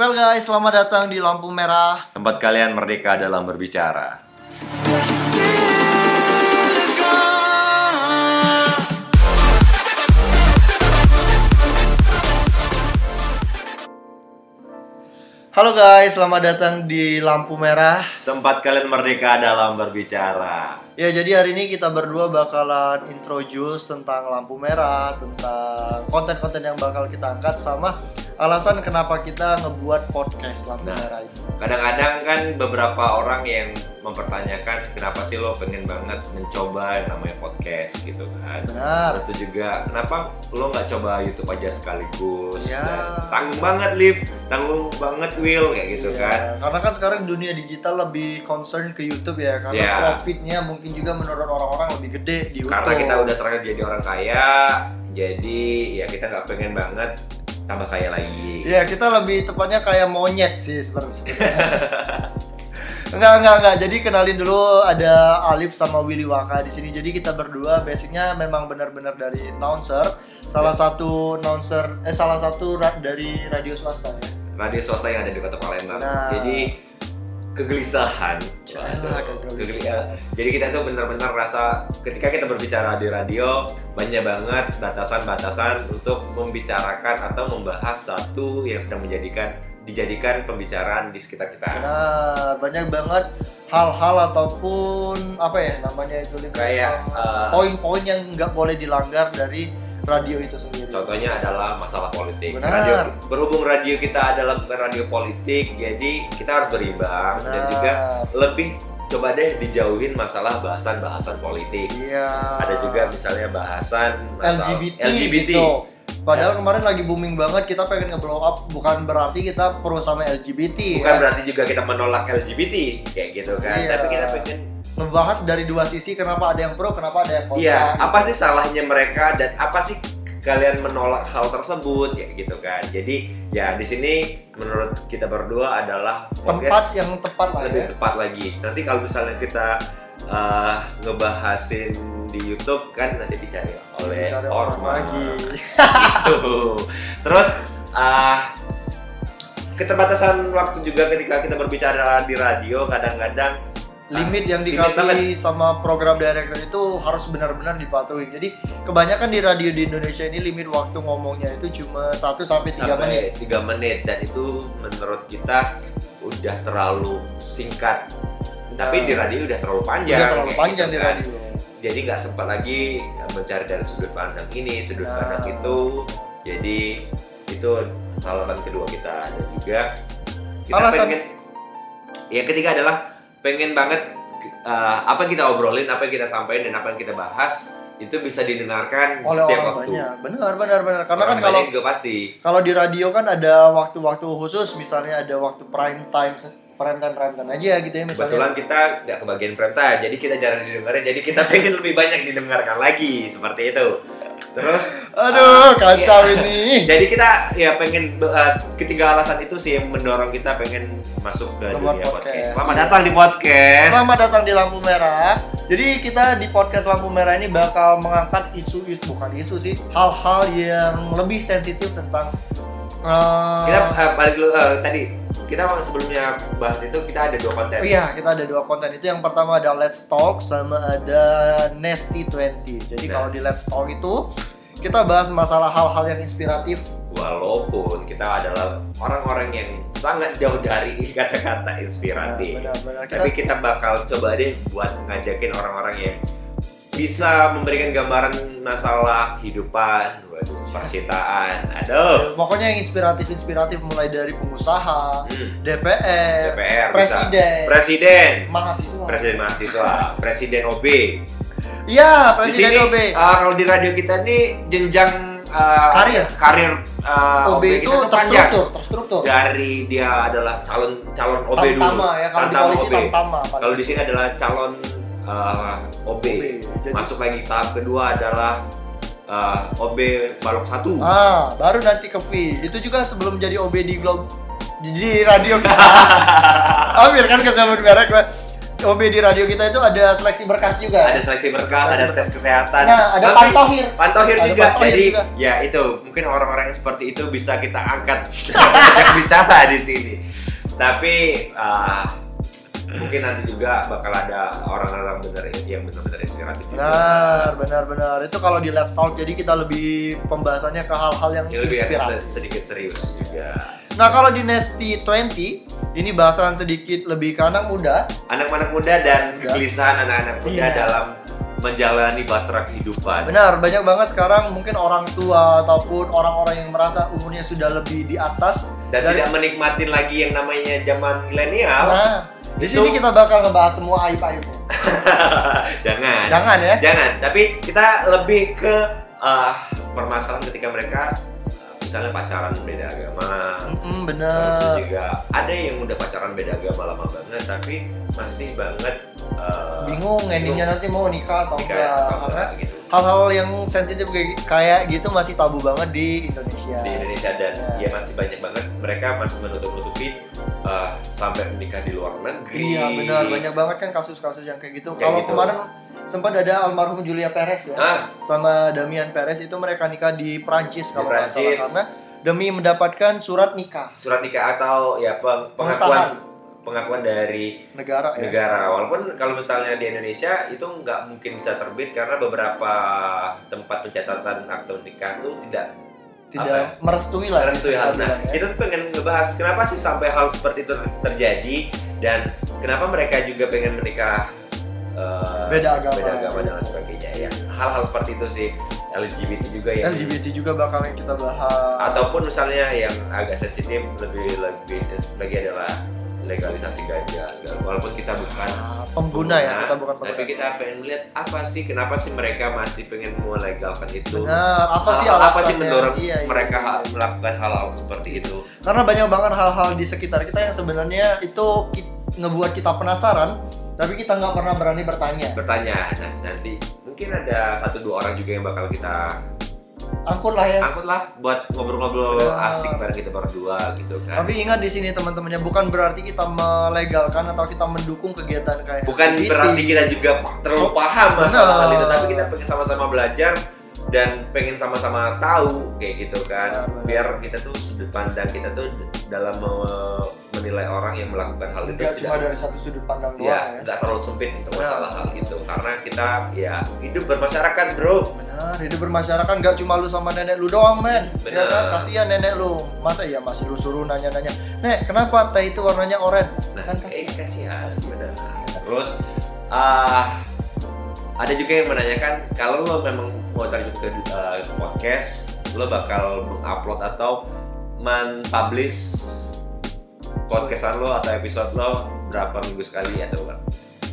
Well guys, selamat datang di Lampu Merah. Tempat kalian merdeka dalam berbicara. Halo guys, selamat datang di Lampu Merah. Tempat kalian merdeka dalam berbicara. Ya, jadi hari ini kita berdua bakalan introduce tentang lampu merah, tentang konten-konten yang bakal kita angkat sama alasan kenapa kita ngebuat podcast lampu Nah. merah. Kadang-kadang kan beberapa orang yang mempertanyakan kenapa sih lo pengen banget mencoba yang namanya podcast gitu kan. Benar. Terus itu juga kenapa lo nggak coba YouTube aja sekaligus? Ya. Dan tanggung banget Liv, tanggung banget Will kayak gitu Iya, kan. Karena kan sekarang dunia digital lebih concern ke YouTube ya, karena Iya. profitnya mungkin juga menurut orang-orang lebih gede di YouTube. Karena kita udah terakhir jadi orang kaya, jadi ya kita nggak pengen banget tambah kaya lagi. Iya, kita lebih tepatnya kayak monyet sih sebenarnya. enggak, enggak, enggak. Jadi kenalin dulu ada Alif sama Willy Waka di sini. Jadi kita berdua basicnya memang benar-benar dari announcer, salah satu announcer eh salah satu ra- dari radio swasta ya. radio swasta yang ada di kota Palembang. Nah. Jadi kegelisahan. Yaelah, Waduh, kegelisahan. kegelisahan. Jadi kita tuh benar-benar rasa ketika kita berbicara di radio banyak banget batasan-batasan untuk membicarakan atau membahas satu yang sedang menjadikan dijadikan pembicaraan di sekitar kita. Nah, banyak banget hal-hal ataupun apa ya namanya itu? Kayak, eh, poin-poin yang nggak boleh dilanggar dari radio itu sendiri. Contohnya adalah masalah politik. Benar. Radio berhubung radio kita adalah bukan radio politik, jadi kita harus berimbang dan Benar. juga lebih coba deh dijauhin masalah bahasan-bahasan politik. Iya. Ada juga misalnya bahasan masalah LGBT, LGBT. gitu. Padahal kemarin lagi booming banget kita pengen nge-blow up bukan berarti kita pro sama LGBT Bukan ya. berarti juga kita menolak LGBT kayak gitu kan, Iya. tapi kita pengen Ngebahas dari dua sisi kenapa ada yang pro, kenapa ada yang kontra. Iya, apa sih salahnya mereka dan apa sih kalian menolak hal tersebut kayak gitu kan. Jadi ya di sini menurut kita berdua adalah tempat yang tepat lah lebih ya. tepat lagi. Nanti kalau misalnya kita uh, ngebahasin di YouTube kan nanti dicari oleh Dicari lagi. gitu. Terus uh, keterbatasan waktu juga ketika kita berbicara di radio kadang-kadang limit yang dikasih sama program director itu harus benar-benar dipatuhi. Jadi kebanyakan di radio di Indonesia ini limit waktu ngomongnya itu cuma 1 sampai 3 menit. sampai 3 menit dan itu menurut kita udah terlalu singkat. Tapi Nah. di radio udah terlalu panjang. Udah terlalu panjang gitu di kan. radio. Jadi nggak sempat lagi mencari dari sudut pandang ini, sudut Nah. pandang itu. Jadi itu alasan kedua kita dan juga kita Alasan- pengen ya ketiga adalah pengen banget uh, apa yang kita obrolin, apa yang kita sampaikan dan apa yang kita bahas itu bisa didengarkan Oleh setiap orang waktu. banyak. Benar, benar, benar. Karena Orang kan kalau juga pasti. kalau di radio kan ada waktu-waktu khusus, misalnya ada waktu prime time, prime time, prime time aja gitu ya misalnya. Kebetulan kita nggak kebagian prime time, jadi kita jarang didengarin. Jadi kita pengen lebih banyak didengarkan lagi seperti itu. Terus, Aduh, uh, kacau iya. ini. jadi kita ya pengen uh, ketiga alasan itu sih yang mendorong kita pengen masuk ke dunia podcast. podcast. Selamat datang di podcast. Selamat datang di Lampu Merah. Jadi kita di podcast Lampu Merah ini bakal mengangkat isu-isu bukan isu sih, hal-hal yang lebih sensitif tentang eh, Kita uh, balik dulu uh, tadi kita sebelumnya bahas itu kita ada dua konten. Oh iya, kita ada dua konten itu. Yang pertama ada Let's Talk sama ada Nasty 20. Jadi Nah. kalau di Let's Talk itu kita bahas masalah hal-hal yang inspiratif. Walaupun kita adalah orang-orang yang sangat jauh dari kata-kata inspiratif. Nah, benar-benar kita Tapi kita bakal coba deh buat ngajakin orang-orang yang bisa memberikan gambaran masalah kehidupan, waduh, percintaan, aduh, pokoknya yang inspiratif-inspiratif mulai dari pengusaha, hmm, DPR, DPR, bisa. presiden, presiden, mahasiswa. presiden mahasiswa, presiden OB. Iya, Di sini, presiden OB. uh, kalau di radio kita nih jenjang uh, Karir. karir uh, OB itu tuh panjang. terstruktur, terstruktur. Dari dia adalah calon calon OB dulu. Tamtama ya, kalau di Tamtama polisi OB. tamtama. Kalau di sini adalah calon uh, OB. Jadi- Masuk lagi tahap kedua adalah uh, OB balok satu. Ah, baru nanti ke V. Itu juga sebelum jadi OB di Globe di, di radio kita. Hampir kan kesebut merek gue. OB di radio kita itu ada seleksi berkas juga. ada seleksi berkas, Seleksi ada berkas. tes kesehatan. Nah, ada Tapi- pantohir. Pantohir Ada juga. pantohir Jadi juga. ya itu mungkin orang-orang yang seperti itu bisa kita angkat bicara di sini. Tapi ah, mungkin nanti juga bakal ada orang-orang bener yang benar-benar inspiratif. Benar, benar, benar. Itu kalau di Let's Talk jadi kita lebih pembahasannya ke hal-hal yang Yang lebih agak inspiratif. se- sedikit serius juga. Nah, kalau di Nesty 20 ini bahasan sedikit lebih ke anak muda. Anak-anak muda dan Ya. kegelisahan anak-anak muda Iya. dalam menjalani batra kehidupan. Benar, banyak banget sekarang mungkin orang tua ataupun orang-orang yang merasa umurnya sudah lebih di atas Dan dari- tidak menikmatin lagi yang namanya zaman milenial. Nah, di Itu- sini kita bakal ngebahas semua aib-aib. Jangan. Jangan ya. Jangan, tapi kita lebih ke uh, permasalahan ketika mereka misalnya pacaran beda agama. Mm, Terus bener. juga ada yang udah pacaran beda agama lama banget tapi masih banget uh, Bingung endingnya nanti mau nikah atau nikah enggak. Karena gitu hal-hal yang sensitif kayak- gitu masih tabu banget di Indonesia. di Indonesia dan Ya. ya masih banyak banget mereka masih menutup-nutupi uh, sampai menikah di luar negeri. Iya benar banyak banget kan kasus-kasus yang kayak gitu. Kalau gitu. kemarin sempat ada almarhum Julia Perez ya Ah, sama Damian Perez itu mereka nikah di Prancis kalau nggak salah karena demi mendapatkan surat nikah surat nikah atau ya peng- pengakuan pengakuan dari negara ya. negara walaupun kalau misalnya di Indonesia itu nggak mungkin bisa terbit karena beberapa tempat pencatatan akte nikah tuh tidak Tidak Apa ya? merestui lah. merestui hal kita nah ya. kita tuh pengen ngebahas kenapa sih sampai hal seperti itu terjadi dan kenapa mereka juga pengen menikah eh, Beda agama. beda agama dan lain sebagainya ya hal-hal seperti itu sih LGBT juga ya LGBT juga bakal kita bahas. ataupun misalnya yang agak sensitif lebih lebih lagi adalah legalisasi ganja segala walaupun kita bukan Ah, pengguna ya, kita bukan tapi pengguna. kita pengen melihat apa sih kenapa sih mereka masih pengen melegalkan itu Benar, apa sih Hal- apa sih alasannya? mendorong Iya, iya, mereka iya. ha- melakukan hal-hal seperti itu Karena banyak banget hal-hal di sekitar kita yang sebenarnya itu ngebuat kita penasaran, tapi kita nggak pernah berani bertanya. bertanya nah nanti mungkin ada satu dua orang juga yang bakal kita Angkut lah ya. angkut lah buat ngobrol-ngobrol Benar. asik bareng kita berdua gitu kan Tapi ingat di sini teman-temannya bukan berarti kita melegalkan atau kita mendukung kegiatan kayak bukan LGBT. berarti kita juga terlalu paham masalah hal itu tapi kita pengen sama-sama belajar dan pengen sama-sama tahu kayak gitu kan benar. biar kita tuh sudut pandang kita tuh dalam me- menilai orang yang melakukan hal itu cuma tidak dari satu sudut pandang doang ya ya. nggak terlalu sempit untuk masalah hal itu karena kita ya hidup bermasyarakat bro Benar, hidup bermasyarakat nggak cuma lu sama nenek lu doang, men. Ya Benar. kan? Kasihan nenek lu. Masa ya masih lu suruh nanya-nanya, "Nek, kenapa teh itu warnanya oranye?" nah Kan eh, kasihan. kasihan benar terus ah ada juga yang menanyakan kalau lo memang mau terjun ke uh, podcast lo bakal mengupload atau men-publish podcastan lo atau episode lo berapa minggu sekali atau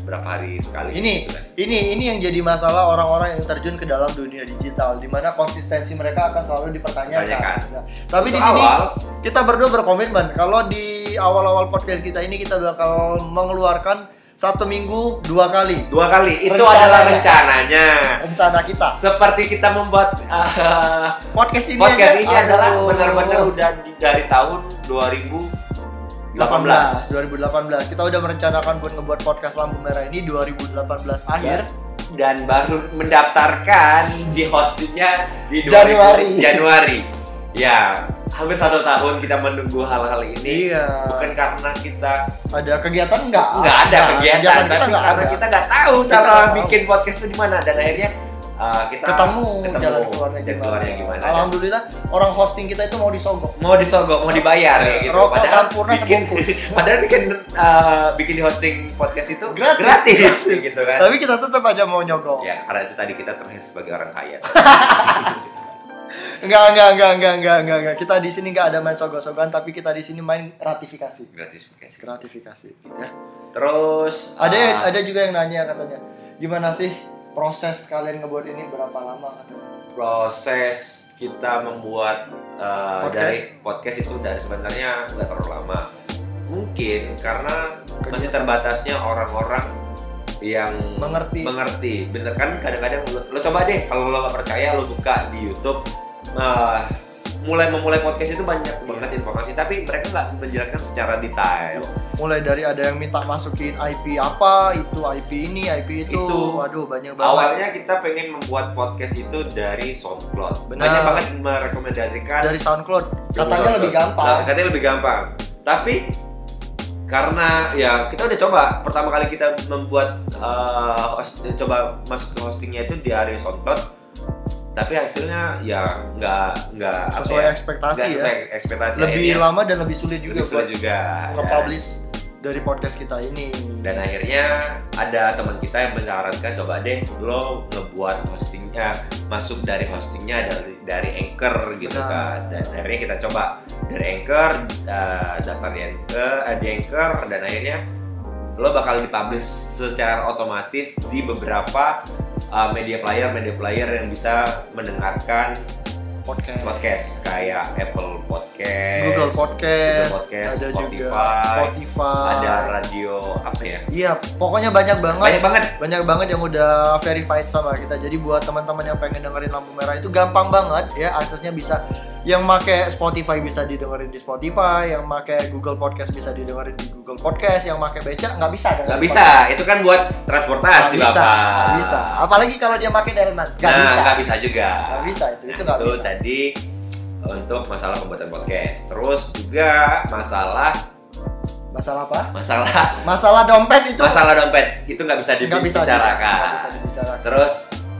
berapa hari sekali Ini gitu kan. ini ini yang jadi masalah orang-orang yang terjun ke dalam dunia digital di mana konsistensi mereka akan selalu dipertanyakan. Nah, tapi di sini awal, kita berdua berkomitmen kalau di awal-awal podcast kita ini kita bakal mengeluarkan satu minggu dua kali dua kali itu Rencananya. adalah rencananya rencana kita. seperti kita membuat uh, Podcast ini podcast aja, ini adalah aduh. benar-benar udah dari tahun 2018 2018 kita udah merencanakan buat ngebuat podcast lampu merah ini 2018 akhir dan baru mendaftarkan di hostingnya di 2000 Januari. Januari. Ya, hampir satu tahun kita menunggu hal-hal ini. iya Bukan karena kita ada kegiatan enggak nggak ada Nah, kegiatan, kita tapi nggak karena ada. kita nggak tahu Kita cara nggak tahu. bikin podcast itu di mana dan akhirnya uh, kita ketemu, ketemu jalan keluarnya dan gimana. keluarnya gimana. Dan Alhamdulillah orang hosting kita itu mau disogok mau disogok, mau dibayar ya gitu. Rokok Sampurna bikin, sebungkus. padahal bikin uh, bikin di hosting podcast itu Gratis. gratis gitu kan. tapi kita tetap aja mau nyogok Ya, karena itu tadi kita terlihat sebagai orang kaya. enggak enggak enggak enggak enggak enggak enggak kita di sini enggak ada main sogok-sogokan tapi kita di sini main ratifikasi Gratis guys. gratifikasi ya. Terus ada ah, ada juga yang nanya katanya gimana sih proses kalian ngebuat ini berapa lama katanya proses kita membuat uh, Podcast. dari podcast itu dari sebenarnya nggak terlalu lama. Mungkin karena masih Kegiatan. terbatasnya orang-orang yang Mengerti. mengerti. Bener kan kadang-kadang lo, lo coba deh kalau lo nggak percaya lo buka di YouTube uh, mulai memulai podcast itu banyak banget informasi tapi mereka nggak menjelaskan secara detail. Mulai dari ada yang minta masukin IP apa itu IP ini IP itu, Itu. waduh banyak banget. Awalnya kita pengen membuat podcast itu dari SoundCloud. Benar. banyak banget merekomendasikan. Dari SoundCloud. Katanya lebih Nah, gampang katanya lebih gampang. Tapi karena ya kita udah coba. Pertama kali kita membuat uh, host- coba masuk ke hostingnya itu di area SoundCloud tapi hasilnya ya nggak nggak sesuai ya, ekspektasi ya sesuai ekspektasi lebih Akhirnya. lama dan lebih sulit juga lebih sulit buat juga nge-publish dari podcast kita ini. Dan akhirnya ada teman kita yang menyarankan coba deh lo ngebuat hostingnya masuk dari hostingnya dari dari anchor gitu Benar. kan. Dan akhirnya kita coba dari anchor uh, daftar di anchor, eh, di anchor dan akhirnya lo bakal dipublish secara otomatis di beberapa uh, media player media player yang bisa mendengarkan podcast. podcast kayak Apple Podcast, Google Podcast, Google Podcast, ada juga Spotify, Spotify. ada radio apa ya? Iya pokoknya banyak banget. Banyak banget. Banyak banget yang udah verified sama kita. Jadi buat teman-teman yang pengen dengerin lampu merah itu gampang banget ya aksesnya bisa yang make Spotify bisa didengerin di Spotify yang make Google Podcast bisa didengerin di Google Podcast yang make beca nggak bisa dengerin nggak podcast. bisa. Itu kan buat transportasi bisa bapak. nggak bisa. Apalagi kalau dia make delman nggak nah bisa. nggak bisa juga. Nggak bisa itu itu nggak bisa. tadi untuk masalah pembuatan podcast. Terus juga masalah masalah apa? Masalah masalah dompet itu? Masalah dompet. Itu nggak bisa bisa dibicarakan. Nggak bisa dibicarakan. Terus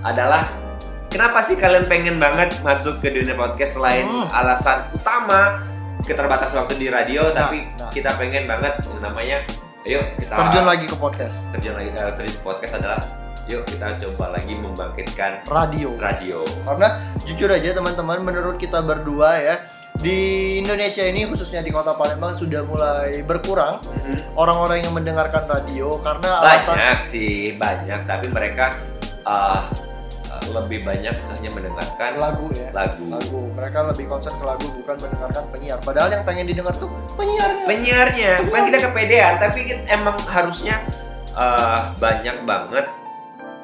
adalah kenapa sih kalian pengen banget masuk ke dunia podcast selain Hmm. alasan utama keterbatasan waktu di radio Nah, tapi nah. kita pengen banget namanya yuk kita terjun lagi ke podcast terjun lagi eh, terjun ke podcast adalah yuk kita coba lagi membangkitkan radio radio karena jujur aja teman-teman menurut kita berdua ya di Indonesia ini khususnya di kota Palembang sudah mulai berkurang orang-orang yang mendengarkan radio karena alasan banyak sih banyak tapi mereka uh, uh, lebih banyak hanya mendengarkan lagu ya. lagu. Lagu. Mereka lebih konsen ke lagu bukan mendengarkan penyiar. Padahal yang pengen didengar tuh penyiarnya. Penyiarnya. Bukan kita kepedean tapi kita emang harusnya uh, banyak banget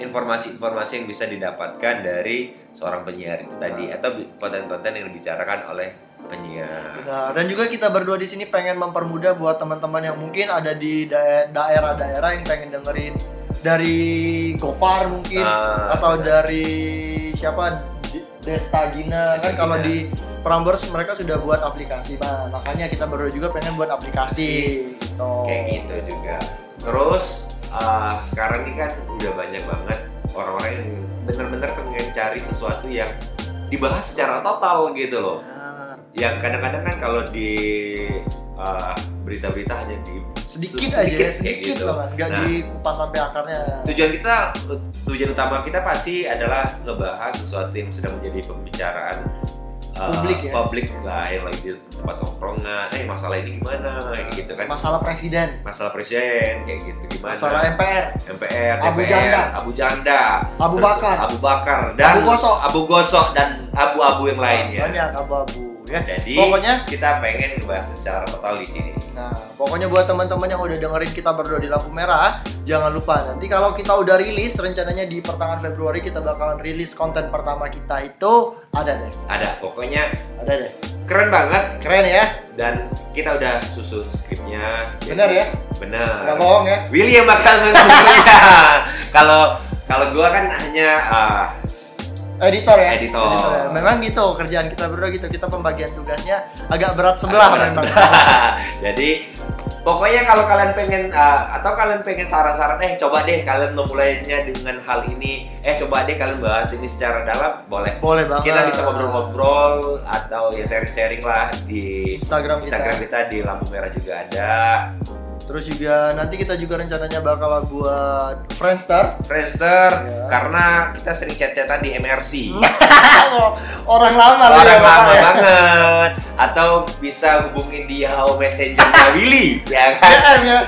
informasi-informasi yang bisa didapatkan dari seorang penyiar itu tadi atau konten-konten yang dibicarakan oleh penyiar. Nah, dan juga kita berdua di sini pengen mempermudah buat teman-teman yang mungkin ada di dae- daerah-daerah yang pengen dengerin dari Gofar mungkin Ah, atau benar. dari siapa D- Desta Gina Desta kan kalau di Prambors mereka sudah buat aplikasi nah makanya kita berdua juga pengen buat aplikasi gitu. kayak gitu juga terus uh, sekarang ini kan udah banyak banget orang-orang yang bener-bener pengen cari sesuatu yang dibahas secara total gitu loh Benar. Yang kadang-kadang kan kalau di uh, berita-berita hanya di sedikit, se- aja sedikit gitu. banget nggak Nah. dikupas sampai akarnya tujuan kita tujuan utama kita pasti adalah ngebahas sesuatu yang sudah menjadi pembicaraan uh, Publik ya? publik lah yang lagi di tempat tongkrongan eh masalah ini gimana kayak gitu kan masalah presiden masalah presiden kayak gitu gimana masalah MPR MPR, Abu DPR, Janda. Abu Janda, Abu Bakar. Abu Bakar, dan Abu Gosok. Abu Gosok dan abu-abu yang lainnya. banyak abu-abu ya Jadi pokoknya kita pengen ngebahas secara total di sini. Nah, pokoknya buat teman-teman yang udah dengerin kita berdua di lampu merah, jangan lupa nanti kalau kita udah rilis, rencananya di pertengahan Februari kita bakalan rilis konten pertama kita itu ada deh, Ada, pokoknya ada deh. keren banget Keren ya, dan kita udah susun skripnya. Benar ya? Benar. nggak bohong ya. Willy yang bakal mensusunnya. Kalau kalau gua kan hanya ah, Editor ya. Editor. ya. Memang gitu kerjaan kita berdua gitu. Kita pembagian tugasnya agak berat sebelah Berat memang. sebelah. Jadi pokoknya kalau kalian pengen uh, atau kalian pengen saran-saran eh coba deh kalian memulainya dengan hal ini eh coba deh kalian bahas ini secara dalam boleh Boleh banget. kita bisa ngobrol-ngobrol atau ya sharing-sharing lah di Instagram kita. Instagram kita di lampu merah juga ada Terus juga nanti kita juga rencananya bakal buat Friendster. Friendster Ya. karena kita sering chat-chatan di MRC Orang lama lu ya, orang Bapak lama ya. banget atau bisa hubungin di Yahoo Messenger Willy ya kan DM ya.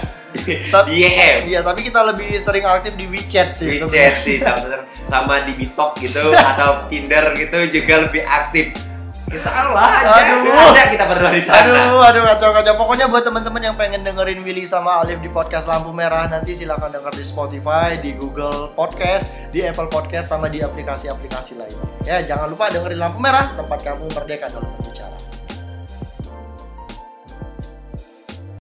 YM Iya, tapi kita lebih sering aktif di WeChat sih. WeChat sih sama, sama di Bitok gitu atau Tinder gitu juga lebih aktif Salah aja. Aduh. Ada kita berdua di sana. Aduh, aduh kacau kacau. Pokoknya buat teman-teman yang pengen dengerin Willy sama Alif di podcast Lampu Merah nanti silakan denger di Spotify, di Google Podcast, di Apple Podcast sama di aplikasi-aplikasi lain. Ya, jangan lupa dengerin Lampu Merah, tempat kamu merdeka dalam berbicara.